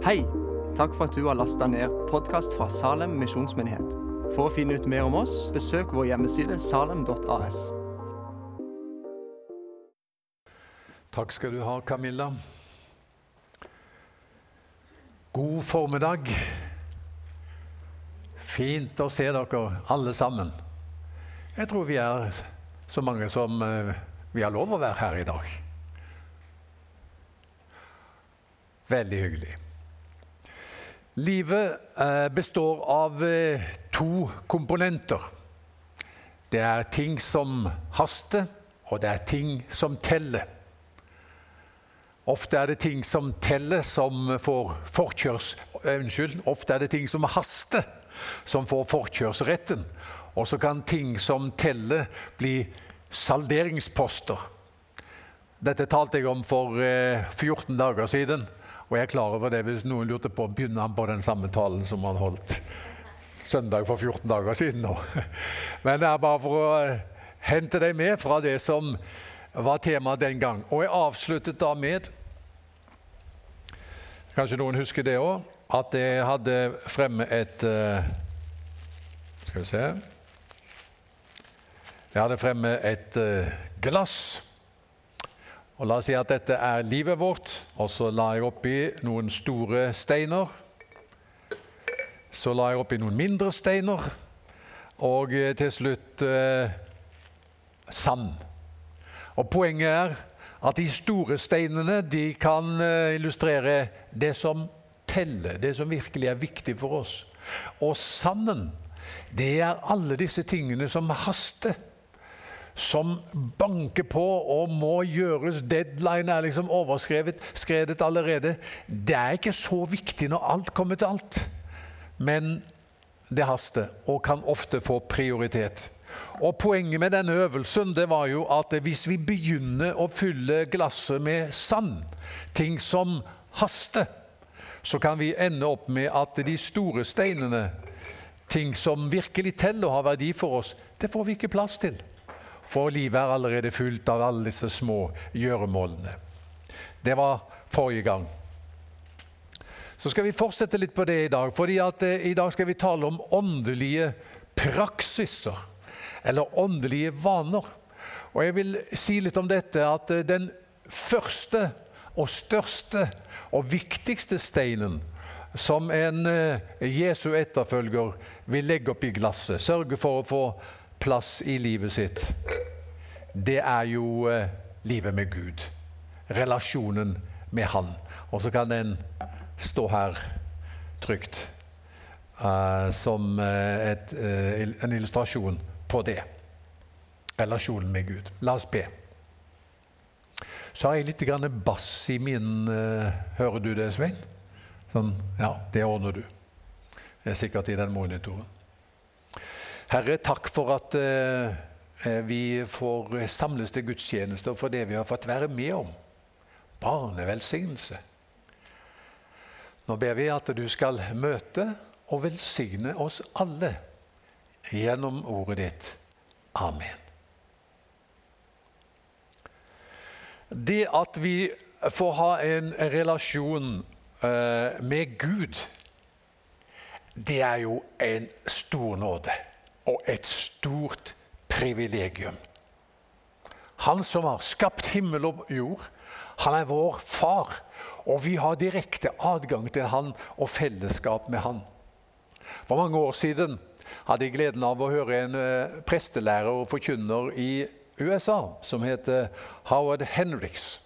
Hei! Takk for at du har lasta ned podkast fra Salem misjonsmyndighet. For å finne ut mer om oss, besøk vår hjemmeside salem.as. Takk skal du ha, Camilla. God formiddag. Fint å se dere alle sammen. Jeg tror vi er så mange som eh, vi har lov å være her i dag. Veldig hyggelig. Livet eh, består av eh, to komponenter. Det er ting som haster, og det er ting som teller. Ofte er det ting som teller, som får forkjørs... Unnskyld. Ofte er det ting som haster, som får forkjørsretten. Og så kan ting som teller, bli salderingsposter. Dette talte jeg om for 14 dager siden. Og jeg er klar over det hvis noen lurte på begynner han på den samme talen som han holdt søndag for 14 dager siden. nå. Men det er bare for å eh, hente deg med fra det som var temaet den gang. Og jeg avsluttet da med Kanskje noen husker det òg? At jeg hadde fremme et uh, Skal vi se Jeg hadde fremme et uh, glass og La oss si at dette er livet vårt, og så la jeg oppi noen store steiner. Så la jeg oppi noen mindre steiner, og eh, til slutt eh, sand. Og Poenget er at de store steinene de kan eh, illustrere det som teller, det som virkelig er viktig for oss. Og sanden, det er alle disse tingene som haster som banker på og må gjøres. Deadline er liksom overskrevet skredet allerede. Det er ikke så viktig når alt kommer til alt. Men det haster og kan ofte få prioritet. Og Poenget med denne øvelsen det var jo at hvis vi begynner å fylle glasset med sand, ting som haster, så kan vi ende opp med at de store steinene, ting som virkelig teller og har verdi for oss, det får vi ikke plass til. For livet er allerede fullt av alle disse små gjøremålene. Det var forrige gang. Så skal vi fortsette litt på det i dag. fordi at eh, I dag skal vi tale om åndelige praksiser. Eller åndelige vaner. Og jeg vil si litt om dette at eh, den første og største og viktigste steinen som en eh, Jesu etterfølger vil legge opp i glasset, sørge for å få plass i livet sitt, det er jo eh, livet med Gud. Relasjonen med Han. Og så kan den stå her trygt uh, som uh, et, uh, en illustrasjon på det. Relasjonen med Gud. La oss be. Så har jeg litt grann bass i min Hører du det, Svein? Sånn, ja, det ordner du. Det er sikkert i den monitoren. Herre, takk for at eh, eh, vi får samles til gudstjenester for det vi har fått være med om. Barnevelsignelse. Nå ber vi at du skal møte og velsigne oss alle gjennom ordet ditt. Amen. Det at vi får ha en relasjon eh, med Gud, det er jo en stor nåde og et stort privilegium. Han som har skapt himmel og jord, han er vår far. Og vi har direkte adgang til han og fellesskap med han. For mange år siden hadde jeg gleden av å høre en uh, prestelærer og forkynner i USA som heter Howard Henriks.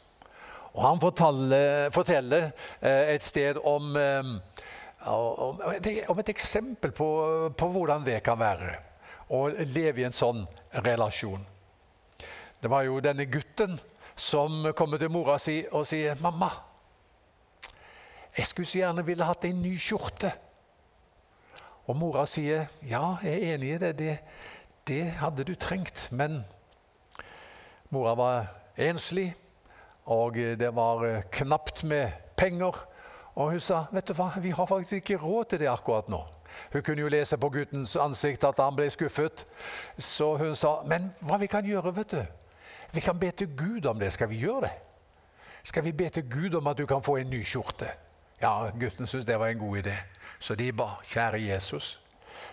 Og Han forteller, forteller uh, et sted om, uh, om, om, et eksempel på, på hvordan det kan være å leve i en sånn relasjon. Det var jo denne gutten som kommer til mora si og sier 'Mamma, jeg skulle så gjerne ville hatt en ny skjorte.' Og mora sier 'Ja, jeg er enig i det. det. Det hadde du trengt.' Men mora var enslig, og det var knapt med penger. Og hun sa 'Vet du hva, vi har faktisk ikke råd til det akkurat nå'. Hun kunne jo lese på guttens ansikt at han ble skuffet. Så hun sa, 'Men hva vi kan gjøre, vet du? Vi kan be til Gud om det. Skal vi gjøre det?' Skal vi be til Gud om at du kan få en ny skjorte? Ja, gutten syntes det var en god idé. Så de ba, kjære Jesus,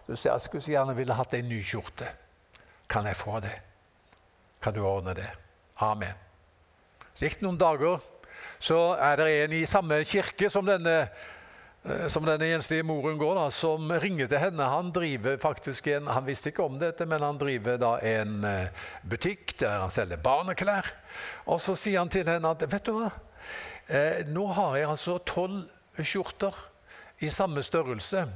du ser, jeg skulle så gjerne ville hatt en ny skjorte. Kan jeg få det? Kan du ordne det? Amen. Så gikk det noen dager, så er det en i samme kirke som denne Eh, som denne enslige moren går, da, som ringer til henne. Han driver faktisk en, han visste ikke om dette, men han driver da en eh, butikk der han selger barneklær. Og så sier han til henne at vet du hva, eh, nå har jeg altså tolv skjorter i samme størrelse.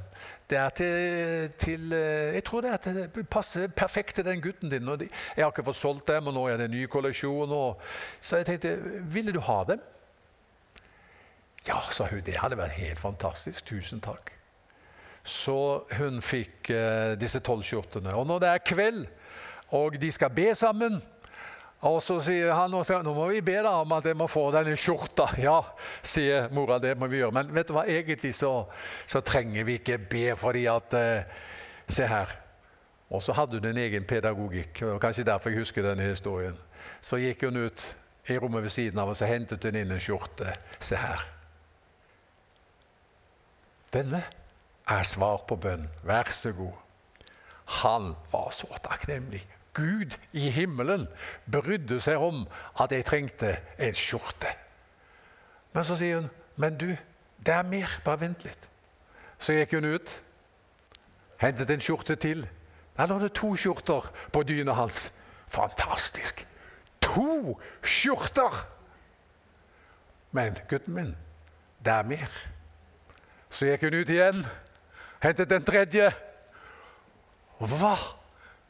Det er til, til, Jeg tror det, til, det passer perfekt til den gutten din. jeg har ikke fått solgt dem, og nå er det en ny kolleksjon. Og, så jeg tenkte, ville du ha dem? Ja, sa hun, det hadde vært helt fantastisk. Tusen takk. Så hun fikk eh, disse tolv skjortene. Og når det er kveld, og de skal be sammen og så sier han nå må vi be da om at jeg må få denne skjorta. Ja, sier mora, det må vi gjøre. Men vet du hva, egentlig så, så trenger vi ikke be fordi at eh, Se her. Og så hadde hun en egen pedagogikk. og Kanskje derfor jeg husker denne historien. Så gikk hun ut i rommet ved siden av og så hentet hun inn en skjorte. Se her. Denne er svar på bønn. Vær så god. Han var så takknemlig. Gud i himmelen brydde seg om at jeg trengte en skjorte. Men så sier hun, 'Men du, det er mer. Bare vent litt.' Så gikk hun ut, hentet en skjorte til. Der lå det to skjorter på dyna hans. Fantastisk! To skjorter! Men gutten min, det er mer. Så gikk hun ut igjen, hentet den tredje. Hva?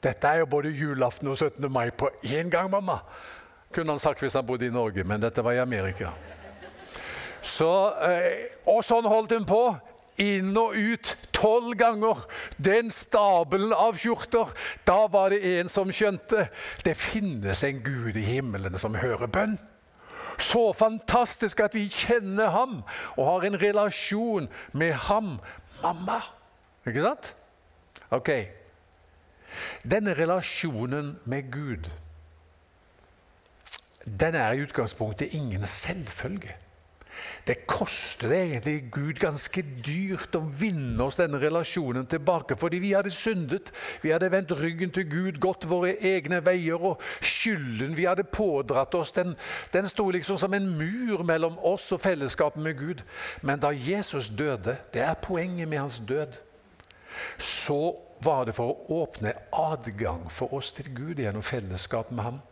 Dette er jo både julaften og 17. mai på én gang, mamma. Kunne han sagt hvis han bodde i Norge, men dette var i Amerika. Så, eh, og sånn holdt hun på. Inn og ut tolv ganger. Den stabelen av skjorter. Da var det en som skjønte det finnes en Gud i himmelen som hører bønn. Så fantastisk at vi kjenner ham og har en relasjon med ham. Mamma. Ikke sant? Ok. Denne relasjonen med Gud den er i utgangspunktet ingen selvfølge. Det koster egentlig Gud ganske dyrt å vinne oss denne relasjonen tilbake, fordi vi hadde syndet. Vi hadde vendt ryggen til Gud, gått våre egne veier, og skylden vi hadde pådratt oss, den, den sto liksom som en mur mellom oss og fellesskapet med Gud. Men da Jesus døde, det er poenget med hans død, så var det for å åpne adgang for oss til Gud gjennom fellesskap med ham.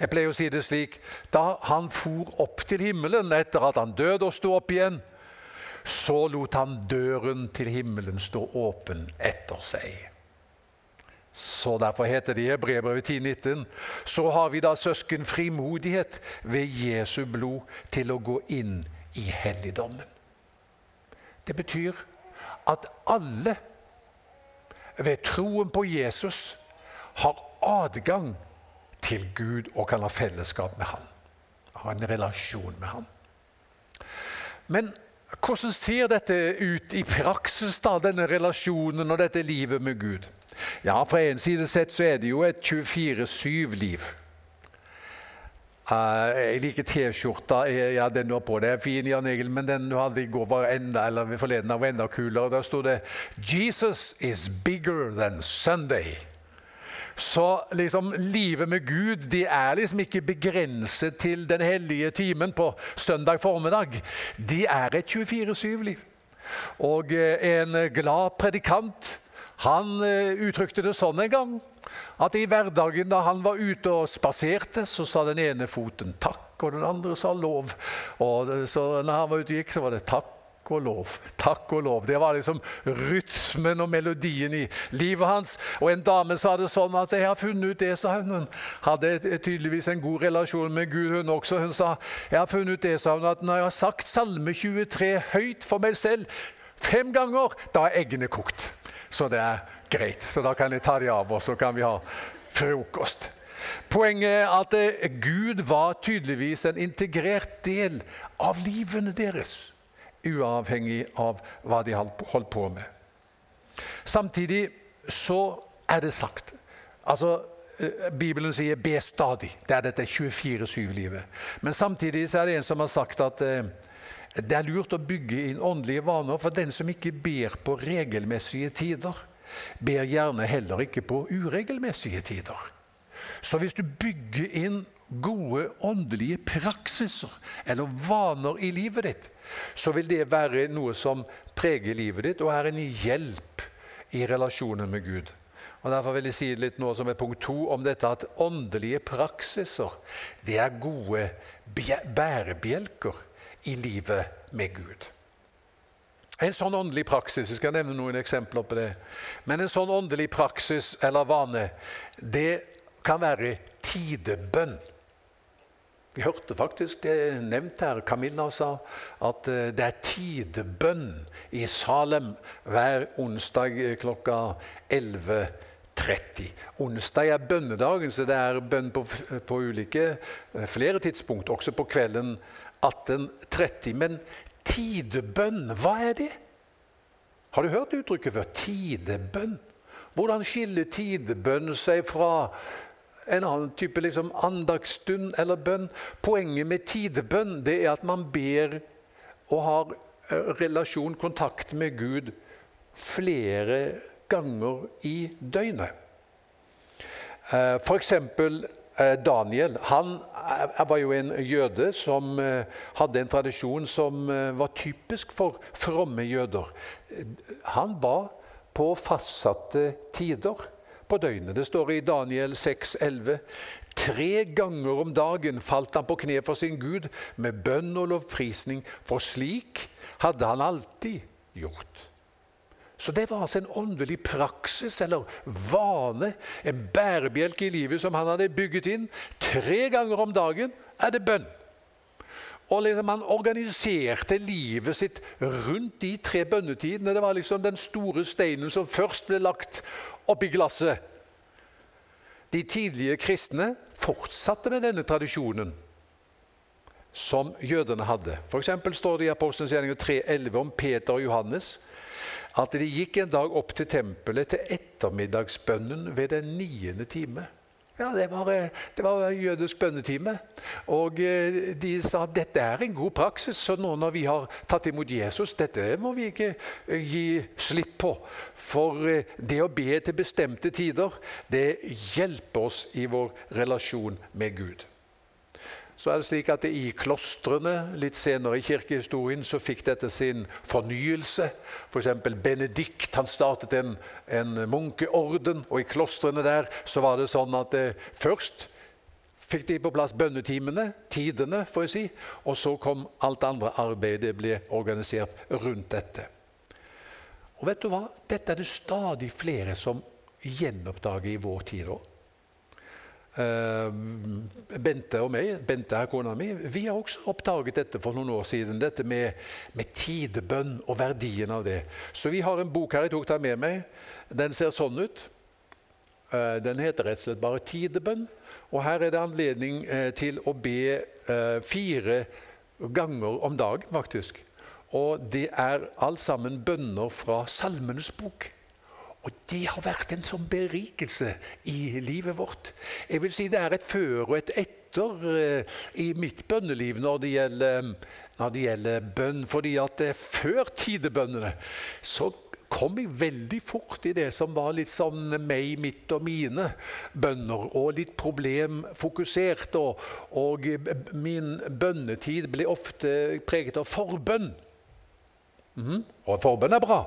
Jeg pleier å si det slik Da han for opp til himmelen etter at han døde og sto opp igjen, så lot han døren til himmelen stå åpen etter seg. Så Derfor heter det i Hebrevet 10,19.: Så har vi da søsken frimodighet ved Jesu blod til å gå inn i helligdommen. Det betyr at alle ved troen på Jesus har adgang til Gud og kan ha fellesskap med Han. Ha en relasjon med Han. Men hvordan ser dette ut i praksis, da, denne relasjonen og dette livet med Gud? Ja, Fra en side sett så er det jo et 24-7-liv. Uh, eh, jeg liker T-skjorta. Ja, den du har på deg er fin, Jan Egil, men den du hadde i går var enda, eller forleden var enda kulere. Der sto det 'Jesus is bigger than Sunday'. Så liksom, livet med Gud de er liksom ikke begrenset til den hellige timen på søndag formiddag. De er et 24-7-liv. Og eh, en glad predikant han eh, uttrykte det sånn en gang at i hverdagen da han var ute og spaserte, så sa den ene foten takk, og den andre sa lov. Og så når han var ute og gikk, så var det takk og lov. Takk og lov. Det var liksom rytmen og melodien i livet hans. Og en dame sa det sånn at 'jeg har funnet ut det', sa hun. Hun hadde tydeligvis en god relasjon med Gud, hun også. Hun sa 'jeg har funnet ut det', sa hun, at når jeg har sagt Salme 23 høyt for meg selv fem ganger, da er eggene kokt. Så det er greit. Så da kan jeg ta de av, og så kan vi ha frokost. Poenget er at eh, Gud var tydeligvis en integrert del av livene deres uavhengig av hva de holdt på med. Samtidig så er det sagt altså eh, Bibelen sier 'be stadig'. Det er dette 24-7-livet. Men samtidig så er det en som har sagt at eh, det er lurt å bygge inn åndelige vaner, for den som ikke ber på regelmessige tider, ber gjerne heller ikke på uregelmessige tider. Så hvis du bygger inn gode åndelige praksiser eller vaner i livet ditt, så vil det være noe som preger livet ditt og er en hjelp i relasjonen med Gud. Og Derfor vil jeg si litt nå som er punkt to om dette at åndelige praksiser det er gode bærebjelker i livet med Gud. En sånn åndelig praksis jeg skal nevne noen eksempler på det, men en sånn åndelig praksis eller vane det kan være tidebønn. Vi hørte faktisk det nevnt her. Camilla sa at eh, det er tidebønn i Salem hver onsdag klokka 11.30. Onsdag er bønnedagen, så det er bønn på, på ulike eh, flere tidspunkt, også på kvelden 1830. Men tidebønn, hva er det? Har du hørt uttrykket før? Tidebønn. Hvordan skiller tidebønn seg fra en annen type liksom andagsstund eller bønn? Poenget med tidebønn det er at man ber og har eh, relasjon, kontakt med Gud flere ganger i døgnet. Eh, F.eks. Eh, Daniel han var jo en jøde som hadde en tradisjon som var typisk for fromme jøder. Han ba på fastsatte tider på døgnet. Det står i Daniel 6, 11. Tre ganger om dagen falt han på kne for sin Gud med bønn og lovprisning, for slik hadde han alltid gjort. Så det var altså en åndelig praksis eller vane, en bærebjelke i livet som han hadde bygget inn. Tre ganger om dagen er det bønn. Og liksom Han organiserte livet sitt rundt de tre bønnetidene. Det var liksom den store steinen som først ble lagt oppi glasset. De tidlige kristne fortsatte med denne tradisjonen som jødene hadde. F.eks. står det i Apostelens gjerninger 3.11 om Peter og Johannes at de gikk en dag opp til tempelet til ettermiddagsbønnen ved den niende time. Ja, det var, eh, det var jødisk bønnetime. Og eh, de sa at dette er en god praksis, så nå når vi har tatt imot Jesus, dette må vi ikke eh, gi slipp på. For det å be til bestemte tider, det hjelper oss i vår relasjon med Gud så er det slik at det I klostrene litt senere i kirkehistorien så fikk dette sin fornyelse. F.eks. For Benedikt han startet en, en, munkeorden, og i klostrene der så var det sånn at eh, først fikk de på plass bønnetimene, tidene, får jeg si, og så kom alt andre arbeidet ble organisert rundt dette. Og vet du hva? Dette er det stadig flere som gjenoppdager i vår tid òg. Eh, Bente og meg, Bente er kona mi, vi har også oppdaget dette for noen år siden. Dette med, med, tidebønn og verdien av det. Så vi har en bok her jeg tok den med meg. Den ser sånn ut. Eh, den heter rett og slett bare 'Tidebønn'. Og her er det anledning eh, til å be fire ganger om dagen, faktisk. Og det er alt sammen bønner fra Salmenes bok. Og det har vært en sånn berikelse i livet vårt. Jeg vil si Det er et før og et etter uh, i mitt bønneliv når det gjelder, når det gjelder bønn. fordi at uh, før tidebønnene så kom jeg veldig fort i det som var litt sånn meg, mitt og mine bønner. Og litt problemfokusert. Og, og min bønnetid ble ofte preget av forbønn. Mm. Og forbønn er bra,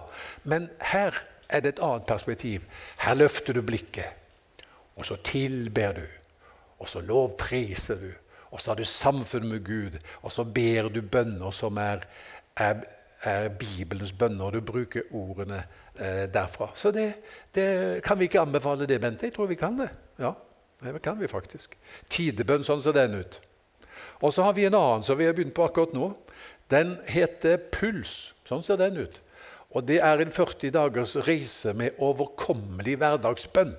men her er det et annet perspektiv. Her løfter du blikket, og så tilber du. Og så lovpriser du. Og så har du samfunn med Gud, og så ber du bønner som er, er, er Bibelens bønner. og Du bruker ordene eh, derfra. Så det, det, kan vi ikke anbefale det, Bente? Jeg tror vi kan det. Ja, det kan vi faktisk. Tidebønn sånn ser den ut. Og så har vi en annen som vi har begynt på akkurat nå. Den heter puls. Sånn ser den ut. Og Det er en 40 dagers reise med overkommelig hverdagsbønn.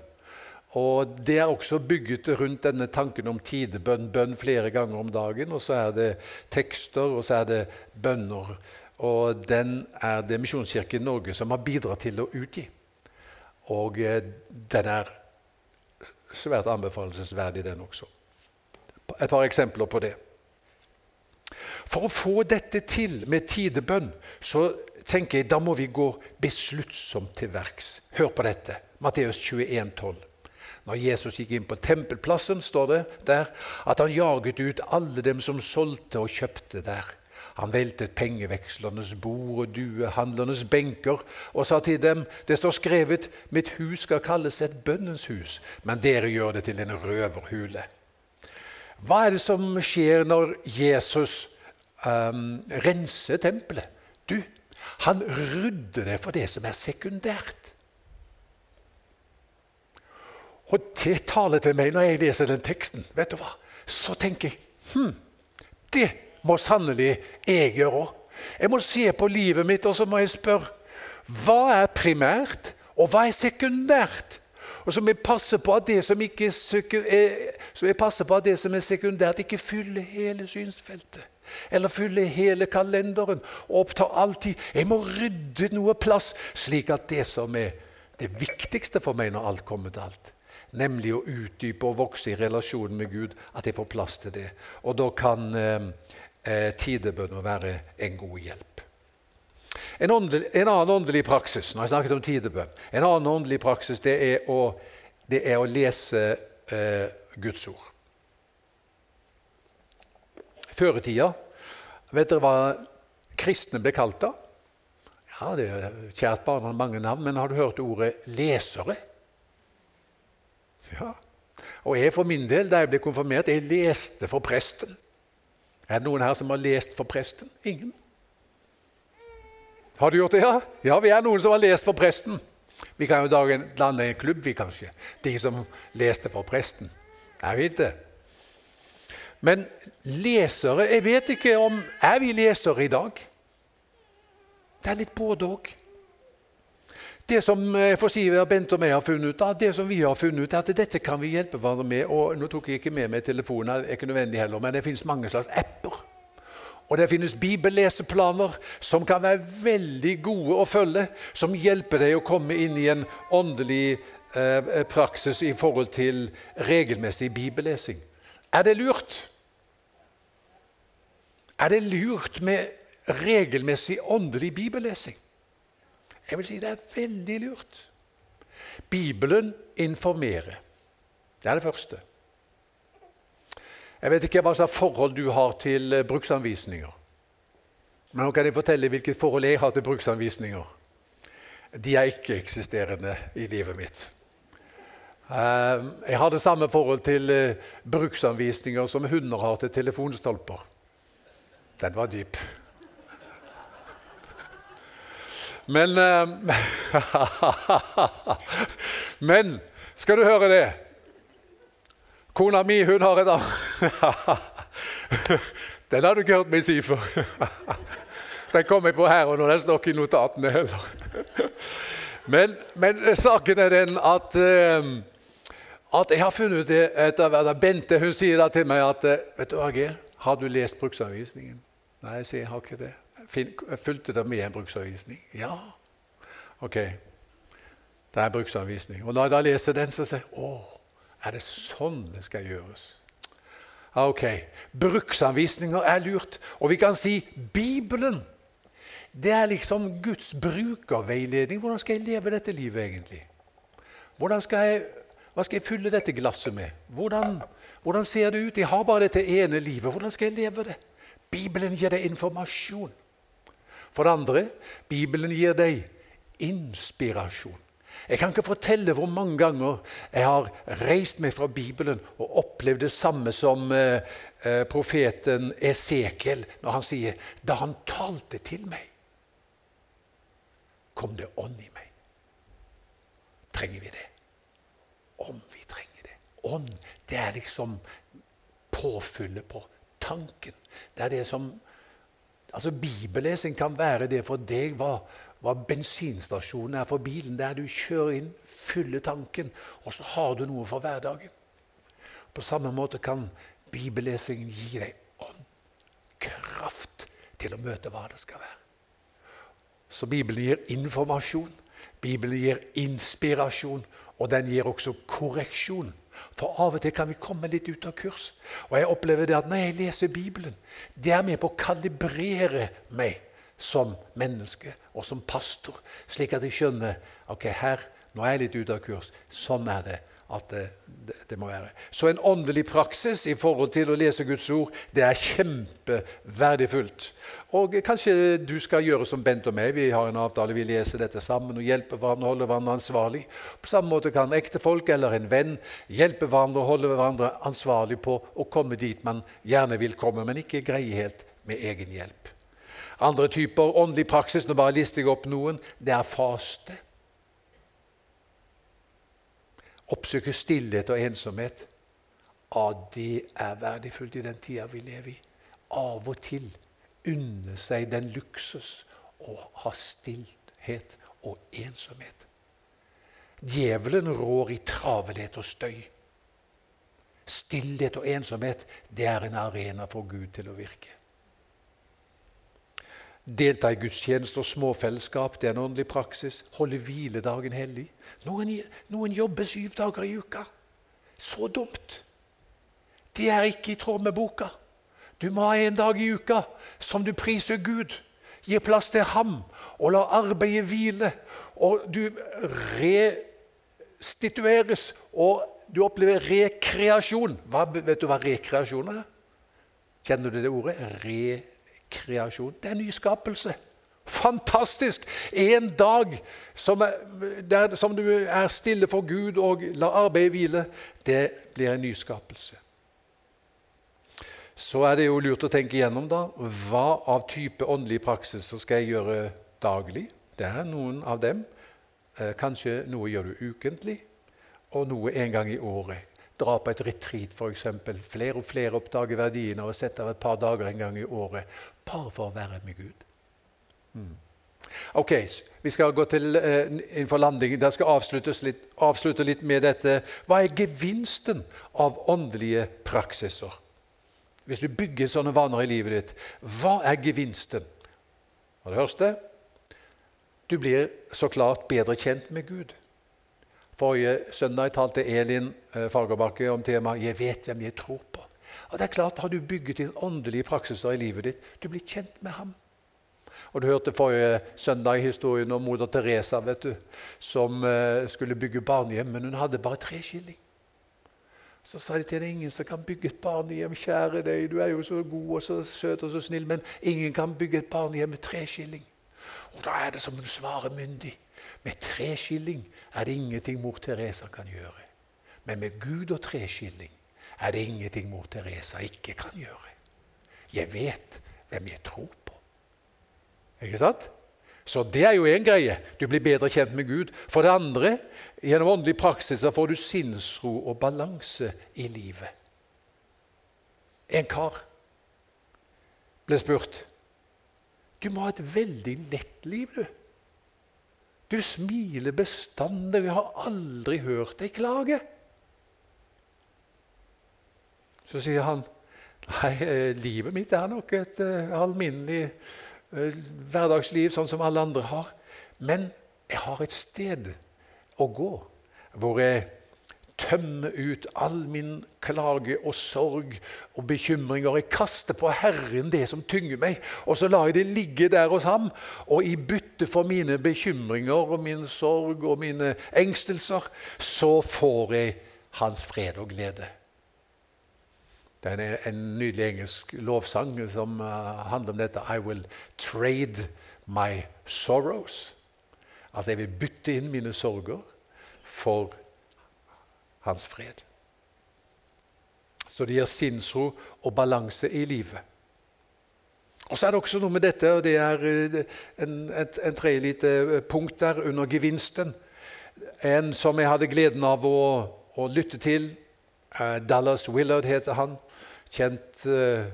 Og Det er også bygget rundt denne tanken om tidebønn, bønn flere ganger om dagen. Og så er det tekster, og så er det bønner. Og den er det Misjonskirken Norge som har bidratt til å utgi. Og eh, den er svært anbefalesverdig, den også. Et par eksempler på det. For å få dette til med tidebønn, så tenker jeg da må vi gå besluttsomt til verks. Hør på dette. Matteus 21, 12. Når Jesus gikk inn på tempelplassen, står det der at han jaget ut alle dem som solgte og kjøpte der. Han veltet pengevekslernes bord og duehandlernes benker og sa til dem, det står skrevet, mitt hus skal kalles et bønnens hus, men dere gjør det til en røverhule. Hva er det som skjer når Jesus um, rense tempelet? Du, han rydder det for det som er sekundært. Og det taler til meg når jeg leser den teksten. vet du hva? Så tenker jeg hm, det må sannelig jeg gjøre òg. Jeg må se på livet mitt og så må jeg spørre hva er primært, og hva er sekundært? Og så må jeg passe på at det som, ikke er, det som er sekundært, ikke fyller hele synsfeltet. Eller fyller hele kalenderen og opptar all tid. Jeg må rydde noe plass, slik at det som er det viktigste for meg når alt kommer til alt, nemlig å utdype og vokse i relasjonen med Gud, at jeg får plass til det. Og da kan eh, eh, tidebønn være en god hjelp. En, åndelig, en, annen åndelig praksis når jeg snakket om tidebønn, en annen åndelig praksis det er å, det er å lese eh, Guds ord. Før i tida Vet dere hva kristne ble kalt da? Ja, det er Kjært barn har mange navn, men har du hørt ordet lesere? Ja. Og jeg for min del, da jeg ble konfirmert, jeg leste for presten. Er det noen her som har lest for presten? Ingen? Har du gjort det, ja? Ja, vi er noen som har lest for presten. Vi kan jo danne en klubb, vi kanskje. De som leste for presten. Jeg vet det. Men lesere Jeg vet ikke om Er vi lesere i dag? Det er litt både òg. Det som jeg for si, Bent og meg har funnet ut, det som vi har funnet ut, er at dette kan vi hjelpe hverandre med. og Nå tok jeg ikke med meg telefonen, er ikke nødvendig heller, men det finnes mange slags apper. Og det finnes bibelleseplaner som kan være veldig gode å følge, som hjelper deg å komme inn i en åndelig eh, praksis i forhold til regelmessig bibellesing. Er det lurt? Er det lurt med regelmessig åndelig bibellesing? Jeg vil si det er veldig lurt. Bibelen informerer. Det er det første. Jeg vet ikke hva slags forhold du har til eh, bruksanvisninger. Men nå kan jeg fortelle hvilket forhold jeg har til bruksanvisninger. De er ikke-eksisterende i livet mitt. Eh, jeg har det samme forhold til eh, bruksanvisninger som hunder har til telefonstolper. Den var dyp. Men Men skal du høre det Kona mi hun har et Den har du ikke hørt meg si før. Den kom jeg på her og nå. Den står ikke i notatene heller. Men, men, saken er den at, at jeg har funnet ut etter hvert Bente hun sier da til meg at vet du, AG, har du lest bruksanvisningen? Nei, jeg sier jeg har ikke det. Fulgte det med en bruksanvisning? Ja. Ok, det er bruksanvisning. Og når jeg da leser den, så sier jeg å, er det sånn det skal gjøres? Ok, Bruksanvisninger er lurt. Og vi kan si Bibelen. Det er liksom Guds brukerveiledning. Hvordan skal jeg leve dette livet egentlig? Hvordan skal jeg, hva skal jeg fylle dette glasset med? Hvordan, hvordan ser det ut? Jeg har bare dette ene livet. Hvordan skal jeg leve det? Bibelen gir deg informasjon. For det andre, Bibelen gir deg inspirasjon. Jeg kan ikke fortelle hvor mange ganger jeg har reist meg fra Bibelen og opplevd det samme som eh, eh, profeten Esekiel når han sier Da han talte til meg, kom det ånd i meg. Trenger vi det? Om vi trenger det. Ånd, det er liksom påfyllet på tanken. Det er det som Altså, Bibellesing kan være det for deg hva, hva bensinstasjonen er for bilen. Der du kjører inn, fyller tanken, og så har du noe for hverdagen. På samme måte kan bibellesingen gi deg ånd, kraft, til å møte hva det skal være. Så Bibelen gir informasjon, Bibelen gir inspirasjon, og den gir også korreksjon. For av og til kan vi komme litt ut av kurs. Og jeg opplever det at når jeg leser Bibelen, det er med på å kalibrere meg som menneske og som pastor, slik at jeg skjønner ok, her, nå er jeg litt ute av kurs. Sånn er det at det, det, det, må være. Så en åndelig praksis i forhold til å lese Guds ord, det er kjempeverdifullt. Og kanskje du skal gjøre som Bent og meg. Vi har en avtale, vi leser dette sammen og hjelper hverandre holder hverandre ansvarlig. På samme måte kan ektefolk eller en venn hjelpe hverandre og holde hverandre ansvarlig på å komme dit man gjerne vil komme, men ikke greie helt med egen hjelp. Andre typer åndelig praksis, nå bare lister jeg opp noen, det er faste. Oppsøke stillhet og ensomhet. Ja, det er verdifullt i den tida vi lever i. Av og til unne seg den luksus å ha stillhet og ensomhet. Djevelen rår i travelhet og støy. Stillhet og ensomhet det er en arena for Gud til å virke. Delta i gudstjeneste og små fellesskap, det er en åndelig praksis. Holde hviledagen hellig. Noen, noen jobber syv dager i uka. Så dumt! Det er ikke i tråd med boka. Du må ha en dag i uka som du priser Gud, gir plass til ham og lar arbeidet hvile. Og du restitueres, og du opplever rekreasjon. Hva, vet du hva rekreasjon er? Kjenner du det ordet? Rekreasjon. Det er nyskapelse. Fantastisk! En dag som, er, der, som du er stille for Gud og lar arbeidet hvile, det blir en nyskapelse så er det jo lurt å tenke igjennom da, hva av type åndelige praksiser skal jeg gjøre daglig. Det er noen av dem. Eh, kanskje noe gjør du ukentlig, og noe en gang i året. Dra på et retreat, f.eks. Flere og flere oppdager verdien av å sette av et par dager en gang i året bare for å være med Gud. Mm. Ok, Vi skal gå til uh, innenfor landing. Der skal litt, avslutte litt med dette. Hva er gevinsten av åndelige praksiser? hvis du bygger sånne vaner i livet ditt, hva er gevinsten? Og det første du blir så klart bedre kjent med Gud. Forrige søndag talte Elin eh, Fagerbakke om temaet 'Jeg vet hvem jeg tror på'. Og det er klart, Har du bygget din åndelige praksiser i livet ditt, du blir kjent med ham. Og Du hørte forrige søndag historien om moder Teresa vet du, som eh, skulle bygge barnehjem, men hun hadde bare tre skilling. Så sa de til henne ingen som kan bygge et barnehjem. Kjære deg, du er jo så god og så søt og så snill, men ingen kan bygge et barnehjem med tre skilling. Og Da er det som hun svarer myndig. Med tre skilling er det ingenting mor Teresa kan gjøre. Men med Gud og tre skilling er det ingenting mor Teresa ikke kan gjøre. Jeg vet hvem jeg tror på. Ikke sant? Så det er jo én greie. Du blir bedre kjent med Gud. For det andre Gjennom åndelig praksis får du sinnsro og balanse i livet. En kar ble spurt Du må ha et veldig lett liv, du. Du smiler bestandig. Jeg har aldri hørt deg klage. Så sier han Nei, eh, livet mitt er nok et uh, alminnelig uh, hverdagsliv, sånn som alle andre har. Men jeg har et sted å gå, hvor jeg tømmer ut all min klage og sorg og bekymringer. Jeg kaster på Herren det som tynger meg, og så lar jeg det ligge der hos ham. Og i bytte for mine bekymringer og min sorg og mine engstelser, så får jeg hans fred og glede. Det er en nydelig engelsk lovsang som uh, handler om dette. I will trade my sorrows. Altså, jeg vil bytte inn mine sorger for hans fred. Så det gir sinnsro og balanse i livet. Og Så er det også noe med dette, og det er eh, en, et, en tredje lite eh, punkt der under gevinsten. En som jeg hadde gleden av å, å lytte til. Eh, Dallas Willard heter han. Kjent uh,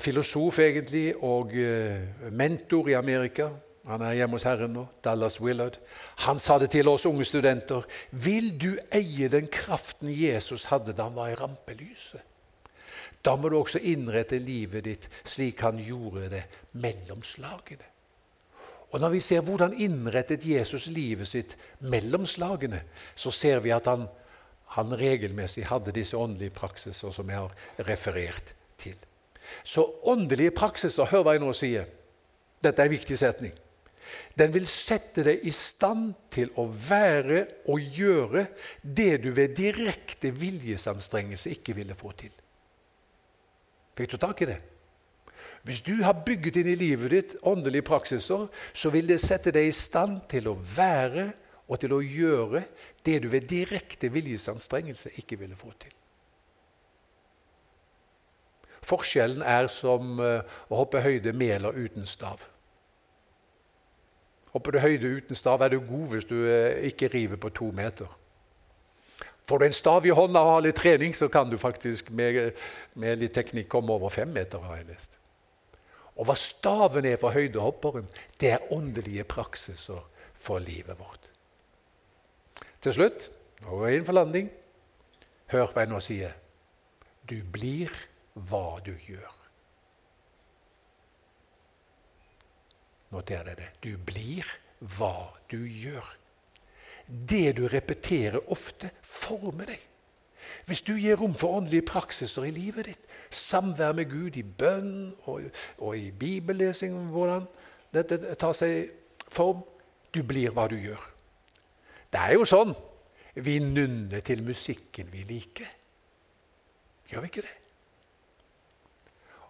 filosof, egentlig, og uh, mentor i Amerika. Han er hjemme hos Herren nå. Dallas Willard. Han sa det til oss unge studenter. Vil du eie den kraften Jesus hadde da han var i rampelyset? Da må du også innrette livet ditt slik han gjorde det mellom slagene. Og Når vi ser hvordan innrettet Jesus livet sitt mellom slagene, så ser vi at han, han regelmessig hadde disse åndelige praksiser som jeg har referert til. Så åndelige praksiser, hør hva jeg nå sier. Dette er en viktig setning. Den vil sette deg i stand til å være og gjøre det du ved direkte viljesanstrengelse ikke ville få til. Fikk du tak i det? Hvis du har bygget inn i livet ditt åndelige praksiser, så vil det sette deg i stand til å være og til å gjøre det du ved direkte viljesanstrengelse ikke ville få til. Forskjellen er som eh, å hoppe høyde med eller uten stav. Hopper du høyde uten stav, er du god hvis du eh, ikke river på to meter. Får du en stav i hånda og har litt trening, så kan du faktisk med, med litt teknikk komme over fem meter. har jeg lest. Og hva staven er for høydehopperen, det er åndelige praksiser for livet vårt. Til slutt, nå går jeg inn for landing. Hør hva jeg nå sier. Du blir hva du gjør. Noter deg det. Du blir hva du gjør. Det du repeterer ofte, former deg. Hvis du gir rom for åndelige praksiser i livet ditt, samvær med Gud i bønn og, og i bibellesing, hvordan dette tar seg form Du blir hva du gjør. Det er jo sånn vi nunner til musikken vi liker. Gjør vi ikke det?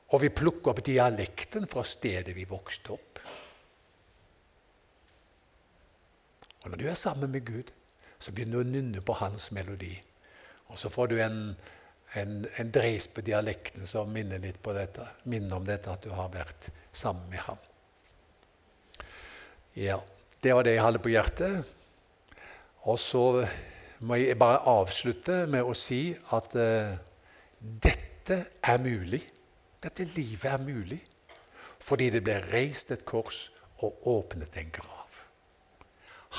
Og vi plukker opp dialekten fra stedet vi vokste opp. Og når du er sammen med Gud, så begynner du å nunne på hans melodi. Og så får du en, en, en dreis på dialekten som minner litt på dette, minner om dette at du har vært sammen med ham. Ja, Det var det jeg hadde på hjertet. Og så må jeg bare avslutte med å si at uh, dette er mulig. Dette livet er mulig fordi det ble reist et kors og åpnet en grav.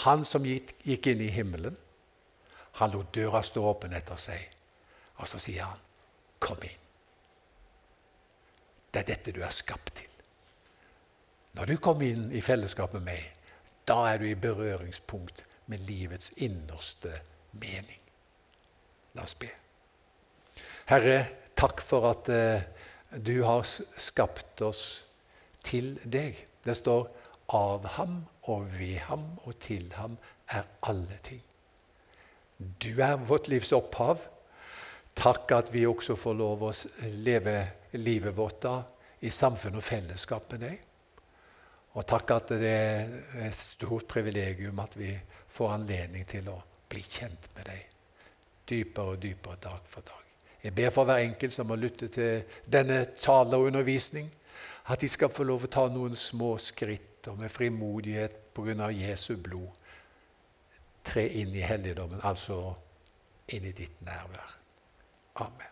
Han som gikk, inn i himmelen, han lot døra stå åpen etter seg, og så sier han, 'Kom inn'. Det er dette du er skapt til. Når du kommer inn i fellesskap med meg, da er du i berøringspunkt med livets innerste mening. La oss be. Herre, takk for at eh, du har skapt oss til deg. Det står 'av ham og ved ham og til ham er alle ting'. Du er vårt livs opphav. Takk at vi også får lov å leve livet vårt da i samfunn og fellesskap med deg. Og takk at det er et stort privilegium at vi får anledning til å bli kjent med deg dypere og dypere dag for dag. Jeg ber for hver enkelt som har lyttet til denne tale og undervisning, at de skal få lov å ta noen små skritt og med frimodighet pga. Jesu blod tre inn i helligdommen, altså inn i ditt nærvær. Amen.